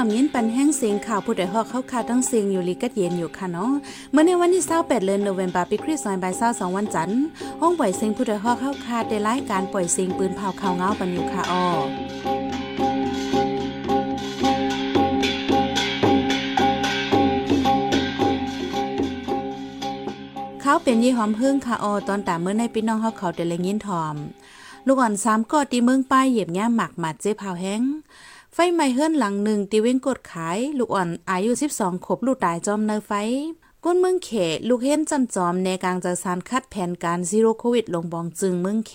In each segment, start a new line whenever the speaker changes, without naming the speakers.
อมยินปันแห้งเสียงข่าวผู้ใดฮอกเข้าคาตั้งเสียงอยู่ลีกัดเย็นอยู่ค่ะเนาะเมื่อในวันที่28เดือนโนเวมบาปีคริสต์ศักราช22วันจันทร์ห้องปล่อยเสียงผู้ใดฮอกเข้าคาได้รายการปล่อยเสียงปืนเผาข่าวเงาปันอยู่ค่ะอ้อเขาเป็นยี่หอมพึ่งค่ะออตอนตามเมื่อในพี่น้องเขาเขาเดลยินทอม ลูกอ่อนสามกอตีเมืองป้ายเหยียบย่าหมักหมัดเจ๊เผาแห้ง ไฟไหม้เฮือนหลังหนึ่งตีเว้งกดขาย ลูกอ่อนอายุ 12ขบลูกตายจอมเนอไฟ ก้นเมืองเขลูกเห็นจันจอมในกลางจะสารคัดแผนการซีโร่โควิดลงบองจึงเมืองเข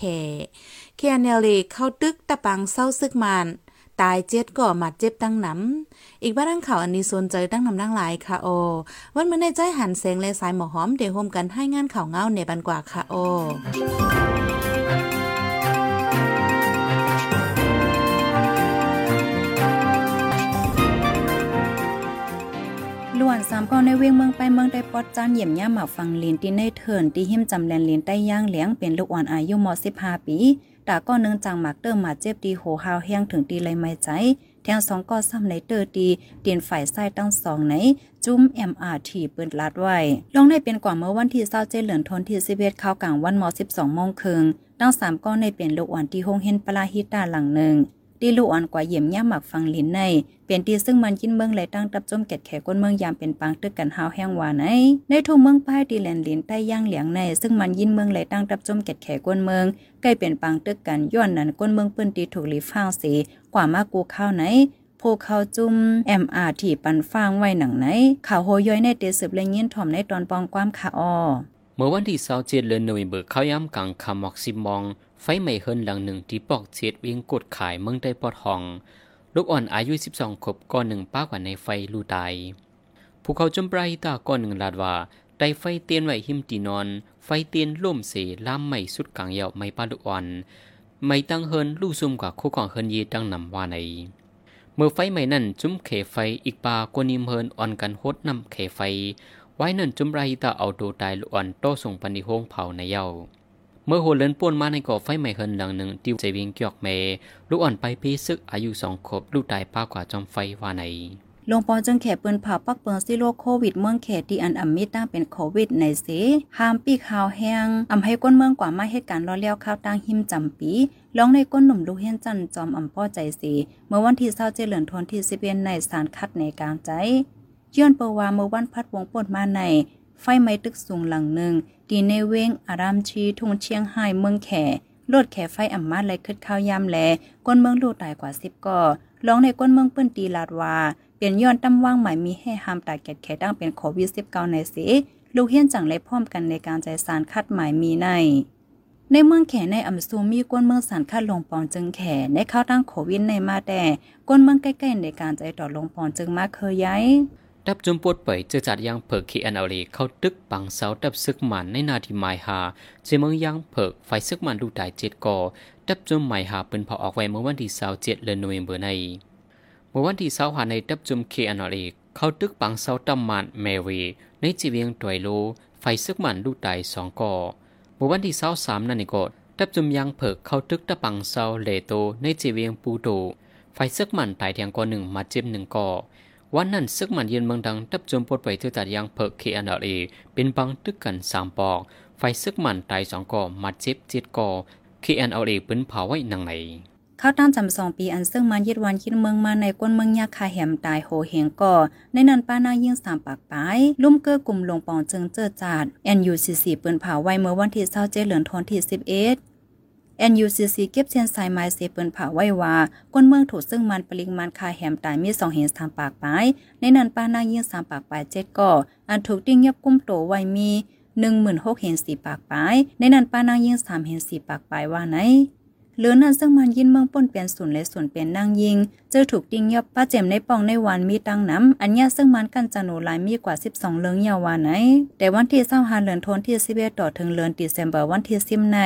แคเนลเลเข้าตึกตะปังเศร้าซึกมานตายเจ็ดก่อมาเจ็บตั้งน้ำอีกบ้านข่าวอันนี้สนใจตั้งนำตั้งหลายค่ะโอ วันเมื่อในใจหันเสียงและสายหมอหอมเดี๋ยวโฮมกันให้งานข่าวเงาในบันกว่าค่ะโอ
ล้วนสามก็ในเวียงเมืองไปเมืองได้ปอดจานเยี่ยมย่าหมาฟังเลินที่ในเถินที่หิมจำแลนเลินใต้ย่างเลี้ยงเป็นลูกอ่อนอายุม15ปีตาก็นึงจังหมักเติมมาเจ็บดีโหหาวแห้งถึงตีเลยไม่ใจแทงสองก็ซ้ำในเตอร์ตีเตียนฝ่ายไส้ตั้งสองในจุ้ม MRT ปืนลัดไว้ลงในเป็นกว่าเมื่อวันที่เศร้าเจเหลือนทนที่สิเวตเข้ากลางวันมอ12โมงครึ่งตั้งสามก็ในเป็นลูกอ่อนที่หงเห็นปลาฮิตาหลังหนึ่ง ตีลูอ่อนกว่าเยี่ยมย่าหมักฟังลินใน เป็นตีซึ่งมันกินเมืองไหลตั้งตับจมแกดแขก้นเมืองยามเป็นปางตึกกันหาวแห้งหวานในในทุ่งเมืองป้ายตีแลนลินใต้ย่างเหลียงใน ซึ่งมันยินเมืองไหลตั้งตับจมแกดแขก้นเมืองใกล้เป็นปางตึกกันย้อนนั้นก้นเมืองปื้นตีถูกลีฟ้างสีกว่ามากกูข้าวไหนโพเขาจุ่ม MRT ปันฟางไว้หนังไหนข่าวโหย้อยในเตสืบเลยยินถ่อมในตอนปองความขาออ
เมื่อวันที่27เดือนโนเวมเบอร์เข้าย่ำกลางคำมอกซิมอง ไฟไหม้เฮินหลังหนึ่งที่ปอกเจ็ดวิ่งกดขายเมืองได้ปอดห้อง ลูกอ่อนอายุ 12ขบก้อนหนึ่งป้ากว่าในไฟลูตายภูเขาจมปลายตาก้อนหนึ่งลาดว่าไดไฟเตียนไหวหิมตีนอน ไฟเตียนล่มเสล่ามไม่สุดกลางเยาไม่ป้าลูกอ่อน ไม่ตั้งเฮินลู่ซุ่มกว่าคู่ของเฮินยีตั้งนำว่าในเมื่อไฟใหม่นั่นจุ้มเขไฟอีกปากวนิมเฮินอ่อนกันโฮดนำเขไฟ ไว้นั่นจุ้มไรตาเอาตัวตายลูกอ่อนโตส่งปันิโฮงเผาในเยา เมื่อโหเลินป่วนมาในก่อไฟใหม่เฮินหลังหนึ่งติวใจเวียงเกียกเมลูกอ่อนไปพีซึกอายุสองขบลูกตายป้ากว่าจอมไฟว่าใน
ลงปอจึงแขปืนผ่าปักเปิงซิโรโควิดเมืองแขตที่อันอัมมิตั้งเป็นโควิดในเสหามปีขาวแห้งอำให้ก้นเมืองกว่ามาเหตุการณ์รอเลี้ยวข้าวตั้งหิมจำปีลองในก้นหนุ่มลูกเฮนจันจอมอำพ่อใจสีเมื่อวันที่เศร้าเจริญทนที่สิบเอ็นในสารคัดในกลางใจย้อนเปว่าเมื่อวันพัดวงปดมาใน ไฟไหม้ตึกสูงหลังหนึ่ง ตีในเว้งอารามชีทุ่งเชียงไฮ้เมืองแข่ลดแข่ไฟอ่ำมาเลยขึ้นข้าวยามแลก้นเมืองลูตายกว่าสิบก่อลองในก้นเมืองเปิ้นตีลาดว่าเปลี่ยนย้อนตำว่างหมายมีให้ห้ามตายแกดแข่ดังเป็นโควิดสิบเก้าในสิลูกเฮียนจังเลยพร้อมกันในการใจสารคัดหมายมีใน ในเมืองแขในอัมซูมีก้นเมืองสันคัดลงปอนจึงแขในเข้าตั้งโควิดในมาแต่ก้นเมืองใกล้ๆในการใจต่อลงปอนจึงมาเคยย้าย
ดับจุมปวดเปจะจัดยังเผิกขีอันเอลีเข้าตึกปังเสาดับซึกมันในนาทีหมายหาเจเมืองยังเผิกไฟซึกมันดูตายเจ็ดก่อดับจุมหมายหาเป็นพอออกไว้เมื่อวันที่เสาเจ็ดเดือนนเวมเบอร์ในเมื่อวันที่เสาหาในดับจุมขีอันเอลีเข้าตึกปังเสาตัมมันเมวีในจีเวียงตวยโลไฟซึกมันดูตายสองก่อเมื่อวันที่เสาสามนั่นเองก็ดับจุมยังเผิกเข้าตึกตะปังเสาเลโตในจีเวียงปูโตไฟซึกมันตายแทงก่อหนึ่งมาเจ็บหนึ่งก่อ วันนั้นซึกมันเย็นเมืองดังทับจมปดไปเทือตัดยางเพิกเคอันเอเป็นบังตึกกันสามปอก ไฟซึกมันตายสองก่อมาเจ็บเจ็ดก่อเคอันเอเป็นเผาไว้นังไหน
ข้าวตั้งจำสองปีอันซึ่งมันยึดวันคิดเมืองมาในก้นเมืองยาคาแหมตายโหเหงก่อ ในนั้นป้านายิ่งสามปากปายลุ่มเกื้อกลุ่มลงปองจึงเจอจาด NUCC ปืนเผาไว้เมื่อวันที่เศร้าเจเหลือนทนที่สิบเอ็ด NUCC เก็บเชียนสายไม้เสเปินผ่าไว้ว่าก้นเมืองถูกซึ่งมันปริงมันคาแหมตายมีสองเห็นสามปากปลาย ในนั้นป้านางยิงสามปากปลายเจ็ดก่ออันถูกติ้งยับกุ้มโตไว้มีหนึ่งหมื่นหกเห็นสี่ปากปลาย ในนั้นป้านางยิงสามเห็นสี่ปากปลายว่าไหนเหลือนั้นซึ่งมันยินเมืองป่นเปลี่ยนศูนย์และศูนย์เปลี่ยนนางยิง เจอถูกติ้งยับป้าเจมในปองในวันมีตังน้ำอันยาซึ่งมันกันจะหนูลายมีกว่า 12 เลืองยาวาไหน แต่วันที่เศร้าหาเหลือนทนที่11ต่อถึงเลือนดิเซมเบอร์วันที่10ใน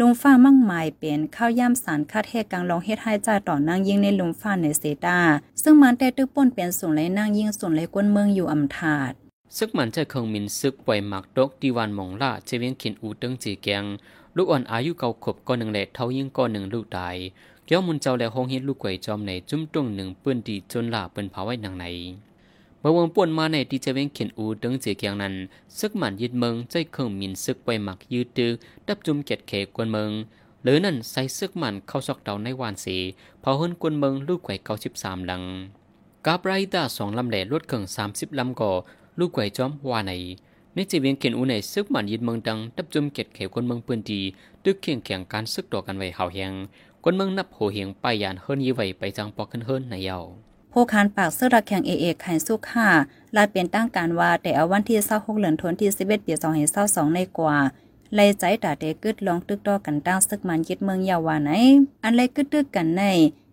ลุงฟ้ามั่งหมายเป็นข้าวย่ำสารคาดเทกลางลองเฮ็ดให้จ่าต่อนางยิงในลุงฟ้าในเซตาซึ่งมันแต่ตึกป่นเป็นส่วนไรนางยิงส่วนไรก้นเมืองอยู่อำถาด
ซึกมันจะคงมินซึกปล่อยหมักดกดีวันมองล่าเจเวียงขินอูเติงจีแกงลูกอ่อนอายุเก่าขบก้อนหนึ่งแหละเท่ายิ่งก้อนหนึ่งลูกตายเกี่ยวมุนเจ้าและหงเฮ็ดลูกไก่จอมในจุ้มตรงหนึ่งเปิ้นดีจนลาเปิ้นเผาไว้นางไหน เมื่อวงป่วนมาในที่จะเวงเขียนอูดึงเจียเกียงนั้นซึกหมันยึดเมืองใจเครื่องมินซึกไว้หมักยืดตื้อดับจุ่มเกียดเขกวนเมืองหรือนั่นใส่ซึกมันเข้าซอกเดาในวานสีเผาเฮินกวนเมืองลูกไก่เก้าสิบสามหลังกาบไรดาสองลำแหล่ลดเครื่องสามสิบลำก่อลูกไก่จอมวาในในจีเวียงเขียนอูในซึกหมันยึดเมืองดังดับจุ่มเกียดเขกวนเมืองปืนดีตึกเคียงแข่งการซึกต่อกันไว้เฮาแหงกวนเมืองนับโหเหียงไปยานเฮิรนยีไว้ไปจังปอกขึ้นเฮิรนในเยา
ผู้คานปากเสื้อรักแข่งเอเอไข่สุข่าลาดเป็นตั้งการว่าแต่เอาวันที่26เหลือนทนที่11ปี2522ในกว่าไล่ใจตาเตกึดลองตึกต่อกันตั้งซึกมันยึดเมืองยาวาไหน อันไล่กึดตึกกันใน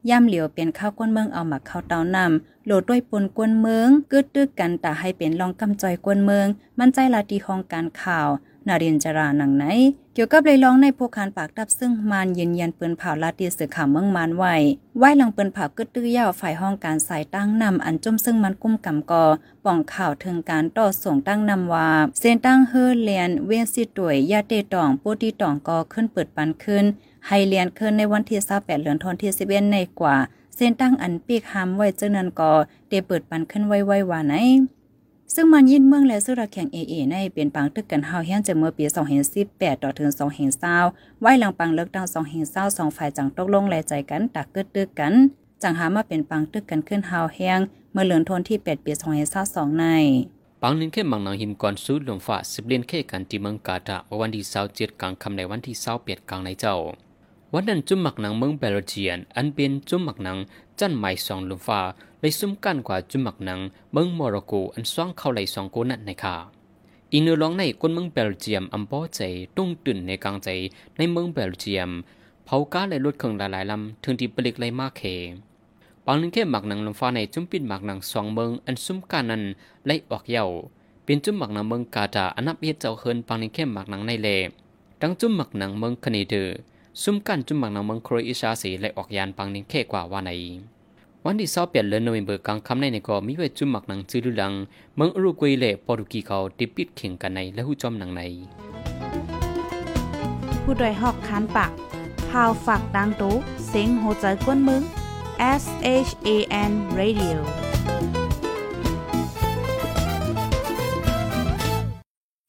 ย่ำเหลียวเป็นข้าวก้นเมืองเอาหมักข้าวเตานำโหลดด้วยปนกวนเมืองกึดตึกกันตาให้เป็นลองกำจอยกวนเมือง มันใจลาตีห้องการข่าว นาเรียนจราหนังไหน เกี่ยวกับเลยร้องในพวกคานปากดับซึ่งมานยืนยันปืนเผาลาตีสือข่าวเมืองมานไว้ไหวหลังปืนเผากึดตื้อยาวฝ่ายห้องการสายตั้งนำอันจุ่มซึ่งมันกุ้มกำกอป่องข่าวถึงการต่อส่งตั้งนำว่าเซนตั้งเฮอเลียนเวียนสิตวยยาเตตองปูตีตองกอขึ้นเปิดปันขึ้นให้เลียนขึ้นในวันที่28เดือนธันวาคมที่11ในกว่าเส้นตั้งอันปีกหามไว้เจ้านันก็เตเปิดปันขึ้นไว้ไว้ว่าไหน ซึ่งมันยินเมืองและสุรแข่งเอเอในเป็นปังตึกกันเฮาเฮียนจากเมื่อปี 2018 ต่อถึง2020ไว้หลังปังเลิกตั้ง2022สองฝ่ายจังตกลงแลใจกันตักกึดตึกกัน จังหามาเป็นปังตึกกันขึ้นเฮาเฮียงเมื่อเลือนทนที่ 8 ปี 2022ใน
ปังนินเข้มังนางหินก่อนสูดลงฟ้าสิบเลียนเข้กันที่เมืองกาตะวันที่27กลางคำในวันที่28กลางในเจ้า วันนั้นจุ่มหมักหนังเมืองเบลเจียน อันเป็นจุ่มหมักหนังจันไม่สองลมฟ้าเลยซุ่มกันกว่าจุ่มหมักหนังเมืองโมร็อกโกอันซ่องเข้าไหลสองโกนั่นในค่ะอินูร้องในคนเมืองเบลเจียมอัมบอใจตุ้งตื่นในกลางใจในเมืองเบลเจียมเผากาและรถเครื่องหลายๆลำถึงที่ปลิกไลมากเคบางนึงแค่หมักหนังลมฟ้าในจุ่มปิดหมักหนังสองเมืองอันซุ่มกันนั้นไล่ออกเย่าเป็นจุ่มหมักหนังเมืองกาตาอันนับเฮ็ดเจ้าเฮินบางนึงแค่หมักหนังในเลดังจุ่มหมักหนังเมืองคเนเดอร์ ซุ่มกันจุมบังนางเมืองโครอเชียสีและออกยานปังนิงเค่กว่าว่าในวันที่สอบเปลี่ยนเลือนโนเวมเบอร์กลางคำในในก็มีไว้จุมมักหนังจื้อลัง เมืองอุรุกวัยและโปรตุกีเขาติปิดเข่งกันในและหูจอมหนังใน
ผู้ดยหอกคานปากพาวฝากดังตู้เซ็งโหใจกวนมึง S H A N Radio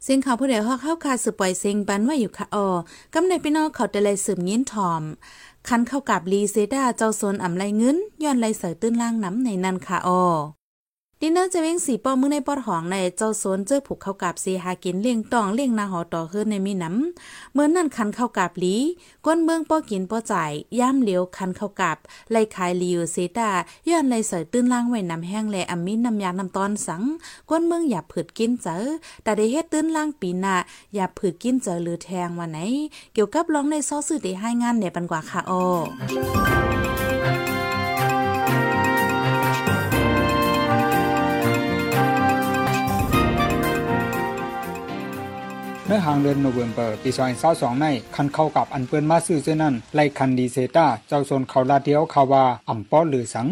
เสียงข่าวผู้ใดฮอกเข้าคาสืบปล่อยเซงบันว่าอยู่ค่ะออกำในพี่น้องเขาแต่เลยสืบยินถอม คันเข้ากับลีเซดาเจ้าโซนอ่ำไรเงินย้อนไรเสือตื้นล่างน้ำในนันค่ะออ ดินเนอร์จะเว้งสีป้อมือในปอดหองในเจ้าโซนเจอผูกเข้ากับสีหากินเลี้ยงตองเลี้ยงนาหอต่อขึ้นในมีน้ำเมื่อนั่นคันเข้ากับลีก้นเมืองป้อกินป้อจ่ายย่ามเหลียวคันเข้ากับไล่ขายลีอยู่เซตาย้อนไล่ใส่ตื้นล่างไว้น้ำแห้งแลอัมมินน้ำยาน้ำตอนสังก้นเมืองอย่าผืดกินเจอแต่ได้เฮ็ดตื้นล่างปีหน้าอย่าผืดกินเจอหรือแทงวันไหน เกี่ยวกับร้องในซอสื่อได้ให้งานเนี่ยปันกว่าค่ะอ้อ
เมื่อหางเดือนโนเวมเบอร์ปี2022ในคันเข้ากับอันเปิ้นมาซื้อเจ้นั้นไล่คันดีเซตาเจ้าโซนเขาลาเดียวเขาว่าอ่ำป้อหรือสัง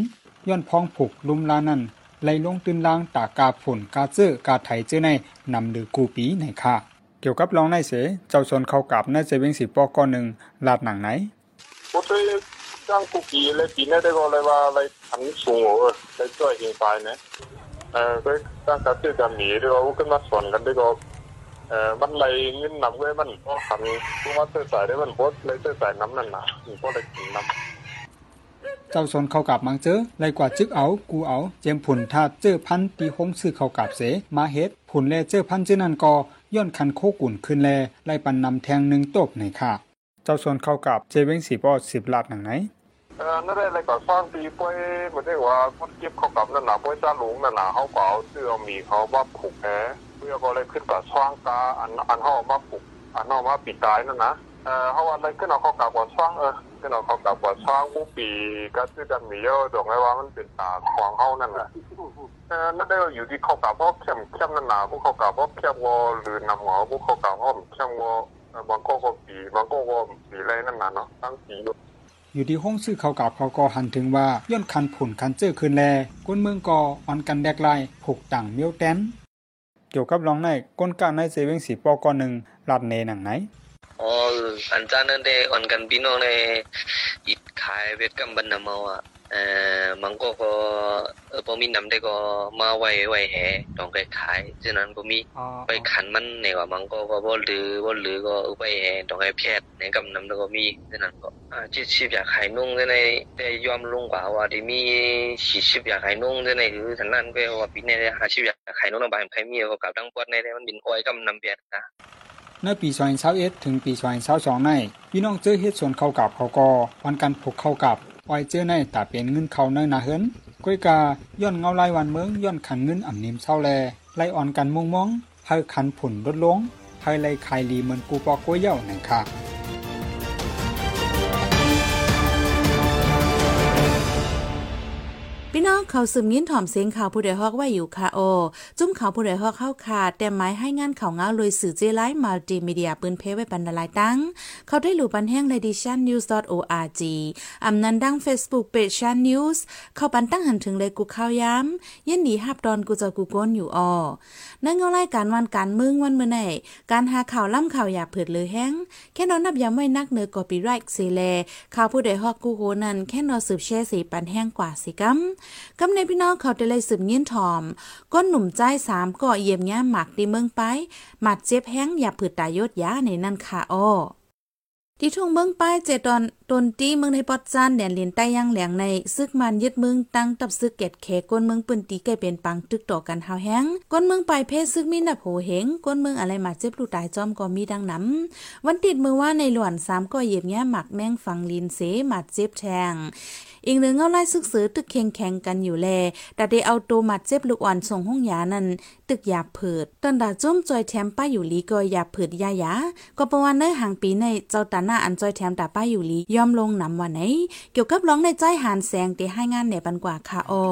ย้อนพ้องผูกลุมลานั้นไล่ลงตื่นลางตากาผลกาเจอกาไถเจ้ในนำหรือกูปีในค่ะ เกี่ยวกับรองในเสเจ้าโซนเข้ากับน่าจะเวงสิปอก้อนนึงลาดหนังไหน
我对张古比咧比咧这个来话来很熟我来做现在呢，呃，佢刚才这个米这个我跟他算กัน这个เออ มันไหลเงินนำเว้ยมันก็ขันตัวว่าเสื้อสายได้มันบดเลยเสื้อสายน้ำนั่นน่ะมันก็เลยกินน้ำ
เจ้าสนเข้ากับมังเจอไลกว่าจึกเอา กูเอา เจมผุนถ้าเจอพันตีห้องซื้อเข้ากับเส มาเฮ็ดผุนแลเจอพันเจนั่นก็ย้อนคันโคกุ่นขึ้นแลไล่ปันนำแทงหนึ่งตบในค่ะ เจ้าสนเข้ากับเจเว้งสีปอสิบลาดหนังไหน
เออนั่นเลยก็สร้างปีป่วยไม่ได้ว่าพุทธเก็บเข้ากับนั่นน่ะป่วยจ้าหลงนั่นน่ะเขาก็เอาเสื้อมีเขาว่าผูกแผล เพื่อก็เลยขึ้นกับช่างกาอันอันเขามาปลุกอันเขามาปิดตายนั่นนะเออเขาว่าอะไรขึ้นเอาเขากับว่าช่างเออขึ้นเอาเขากับว่าช่างผู้ปีก็คือกันมีเยอะตรงไงว่ามันเป็นตาของเขานั่นแหละเออนั่นได้อยู่ที่เขากับพวกเข้มเข้มนั่นนะพวกเขากับพวกเข้มวอหรือนำหัวพวกเขากับพวกเข้มวอบางก็ก็ปีบางก็ก็ปีอะไรนั่นน่ะเนาะตั้งปีอยู่
อยู่ที่ห้องซื้อเขากับเขาก็หันถึงว่าย้อนคันผุนคันเจอคืนแลก้นเมืองก่ออันกันแดกไลายผูกต่างเมียวแตน กี่ยวกับรองในก้นกาในเซเว่งสีปอก่อนหนึ่งลัดเนหนังไหน
อ๋ออันจานั่นได้ออนกันพี่น้องในอิดขายเวทกัมบันนามาอะ เอ่อมันก็ก็เออพอมีนำได้ก็มาไว้ไว้แห่ต้องไปขายฉะนั้นก็มี
อ๋อ
ไปขันมันในว่ามันก็ก็บ่หรือบ่หรือก็เอาไปแห่ต้องให้แพทย์ในกำนำแล้วก็มีฉะนั้นก็อ่าจิตชีพอยากขายนุ่งในได้ยอมลงกว่าว่าที่มีชีชีพอยากขายนุ่งในคือฉะนั้นก็ว่าปีนี้หาชีพอยากขายนุ่งบางใครมีก็กับดังปวดในมันบินอ้อยกำนำเปียดนะ
ในปี2021ถึงปี2022ในพี่น้องเจอเฮ็ดสวนเข้ากับเขาก็วันการผูกเข้ากับ วัยเจอในตาเป็นเงินเขาในนาเฮินก้อยกาย้อนเงาลายวันเมืองย้อนขันเงินอ่ำนิ่มเศร้าแลไล่อ่อนกันมงมองเฮ้ขันผุนลดลงเฮ้ไล่ขายลีเหมือนกูปอกกล้วยเย่าหนั่งค่ะ
เขาซึมยินถ่อมเสียงข่าวผู้ใดฮอกไว้อยู่ค่ะโอ จุ้มข่าวผู้ใดฮอกเข้าขาดแต่หมายให้งานข่าวเงาเลยสื่อเจไลฟ์มัลติมีเดียปืนเพไว้บรรลายตั้ง เขาได้หลู่ปันแห้ง l e d i t i o n n e w s org อำนันดัง Facebook Page Shan News เข้าปันตั้งหันถึงเลยกูข้าวย้ำยินดีฮับดอนกูจะกูก้นอยู่ออนั่งเงารายการวันการมืองวันเมื่อไหนการหาข่าวล่ำข่าวอย่าเผิดเลยแห้งแค่นอนนับย้ำไว้นักเนือกอปีไรค์เซเลข่าวผู้ใดฮอกกูโหนั่นแค่นอนสืบแช่สีปันแห้งกว่าสิกัมกำในพี่น้องเขาได้เลยสืบเงี้ยนทอม ก้นหนุ่มใจสามก็เยี่ยมย่หมักดีเมืองไป หมัดเจ็บแห้งอย่าผืดตายยดยาในนั่นค่ะอ้อที่ทุ่งเมืองป้ายเจตอนตนตีเมืองในปอดจานแดนเลียนใต้ย่างแหลงในซึกมันยึดเมืองตั้งตับซึกเกตแขก้นเมืองปืนตีไก่เป็นปังตึกต่อกันหาวแห้งก้นเมืองไปเพศซึกมีนับโหเหงก้นเมืองอะไรมาเจ็บลูกตายจอมก็มีดังน้ำวันติดมือว่าในหลวนสามก็เหยียบแง่หมักแมงฝังลินเสหมัดเจ็บแทง อีกหนึ่งเอาไล่ซึกซื้อตึกแข่งแข่งกันอยู่แลแต่ได้เอาตัวมัดเจ็บลูกอ่อนส่งห้องยานั้นตึกยาเผิดตอนดาจ้มจอยแถมป้าอยู่ลีก็ยาเผิดยายาก็ประวันเนื้อห่างปีในเจ้าตาหน้าอันจอยแถมตาป้าอยู่ลียอมลงนำวันไหน เกี่ยวกับร้องในใจหานแสงตีให้งานเหนบันกว่าค่ะอ้อ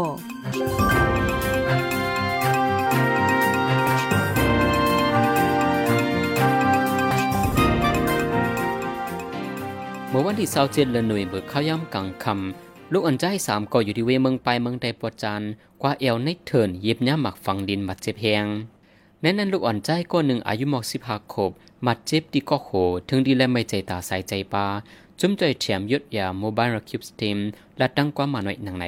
เมื่อวันที่27เดือนหน่วยเบิกข้าวย่ำกลางคำ ลูกอันใจสามก่ออยู่ที่เวเมืองไปเมืองใดปวดจันกว่าเอวในเถินเย็บย่าหมักฝังดินมัดเจ็บแหงแน่นั้นลูกอ่อนใจก้อนหนึ่งอายุหมอกสิบหกขบมัดเจ็บดีก็โหถึงดีและไม่ใจตาใส่ใจปลาจุ้มใจแถมยดยาโมบายระคิบสเต็มและตั้งคว่ามาหน่อยหนังใน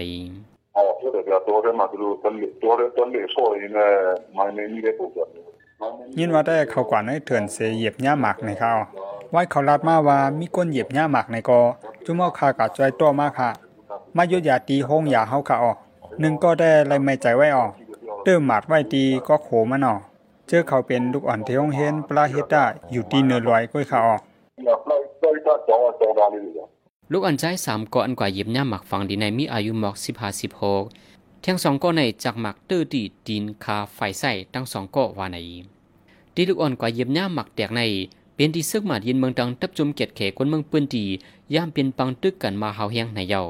ยินว่าได้เขากว่าในเถื่อนเสียเหยียบหญ้าหมักในเขาไว้เขารัดมาว่ามีก้นเหยียบหญ้าหมักในกอจุ้มเอาขากะจอยตัวมากค่ะ มายุอย่าตีห้องอย่าเฮาขะออนึงก็ได้ไรไม่ใจไว้ออเติมหมาดไว้ตีก็โขมันออเจอเขาเป็นลูกอ่อนเที่ยงเห็นปลาเฮ็ดได้อยู่ที่เนื้อลอยก้อยขาออก
ลูกอ่อนใจสามก้อนกว่ายิบย่าหมักฝังดีในมีอายุหมอกสิบห้าสิบหกทั้งสองก้อนในจากหมักเตื้อตีดินคาไฟใส่ทั้งสองก้อนวานในที่ลูกอ่อนกว่ายิบย่าหมักแตกในเป็นที่ซึกหมาดยินเมืองดังทับจุมเกียดเขคนเมืองปืนดีย่ามเป็นปังตึกกันมาเฮาเฮียงในเยา้า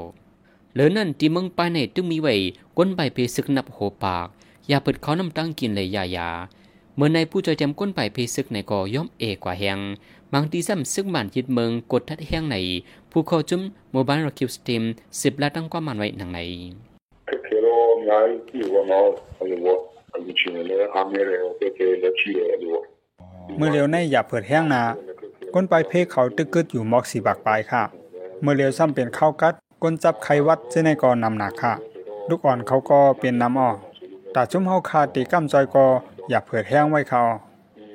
เหลือนั่นที่เมืองปายในตึงมีไว้ก้นใบเพศึกนับโหปาก อย่าเปิดเขาน้ำตั้งกินเลยยายาเมื่อในผู้จอยแจมก้นใบเพศึกในก่อย่อมเอกว่าแหงบางทีซ้ำซึกบ้านยึดเมืองกดทัดแห้งในผู้เข้าจุ้มโมบายรคิวสตีมสิบและตั้งความมันไว้หนังใน
เไงน
เมื่อเร็วในอย่าเปิดแห้งนาก้นไปเพเขาตึกกึดอยู่มอกสีบักปลายค่ะ เมื่อเร็วซ้ำเป็นข้าวกัด ก้นจับไขวัดเช่นในก่อนำหนักค่ะลูกอ่อนเขาก็เป็นน้ำอ่อแต่ชุ่มเฮาคาตีก้ำจอยกออย่าเผือดแห้งไว้เขา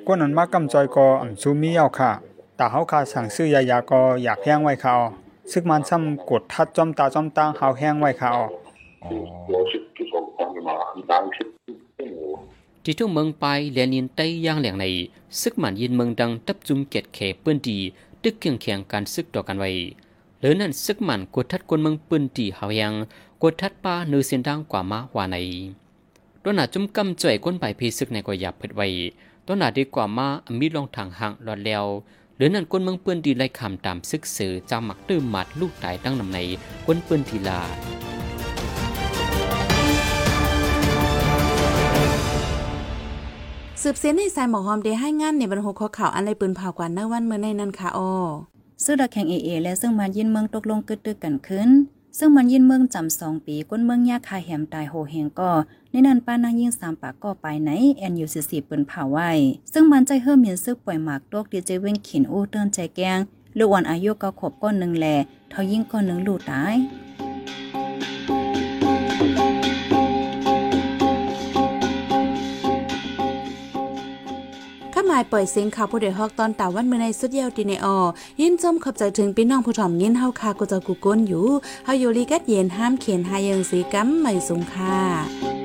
ก้นอันมากก้ำจอยกออ่ำซูมีเยาค่ะแต่เฮาคาสั่งซื้อยายากออยากแห้งไว้เขาซึกมันซ้ำกดทัดจอมตาจอมตาเฮาแห้งไว้
เขา
ที่ทุ่งเมืองไปเลียนินใต้ย่างแหล่งในซึกมันยินเมืองดังตับจุมเกตเขเปื้อนดีตึกเคียงแข่งการซึกต่อกันไว้ หรือนั่นซึกหมันกดทัดกวนเมืองปืนดีเฮายังกดทัดป้าเนื้อเสียนดังกว่ามาว่าในตัวหนาจุ่มกำจ่อยก้นใบพีซึกในก็หยาบเพิดไว้ตัวหนาดีกว่ามามีลองทางห่างหลอดแล้วหรือนั่นก้นเมืองปืนดีไล่คำตามซึกสือจาหมักตื้มหมัดลูกตายตั้งนำในก้นปืนทีลา
สืบเสียนในสายหมอหอมเดให้งานในบรรหกข้อข่าวอันไรปืนเผากว่าเนื้อวันเมื่อในนั้นค่ะอ้อ
ซื้อดักแข่งเอเอและซึ่งมันยินเมืองตกลงกึดตึกกันขึ้น ซึ่งมันยินเมืองจำสองปีก้นเมืองยาคาแหมตายโหเฮงก็ในนั้นป้านางยิ่งสามปากก็ไปไหนแอนยูซีซีเปิ้นเผาไว้ ซึ่งมันใจเฮิ่มเมียนซึกปล่อยหมากตกดีเจเว้นขินอู้เตือนใจแกงลูกอ่อนอายุก็ขบก้อนหนึ่งแหล่เท่ายิ่งก้อนหนึ่งลูกตาย
หมายปล่อยเสียงข่าวผู้เดือดฮอกตอนตาวันเมื่อในสุดเยาวตีในออยินจมขอบใจถึงพี่น้องผู้ถ่อมยินเฮาคากูจะกูก้นอยู่เฮาอยู่ลีกัดเย็นห้ามเขียนหายังสีกัมไม่สูงค่ะ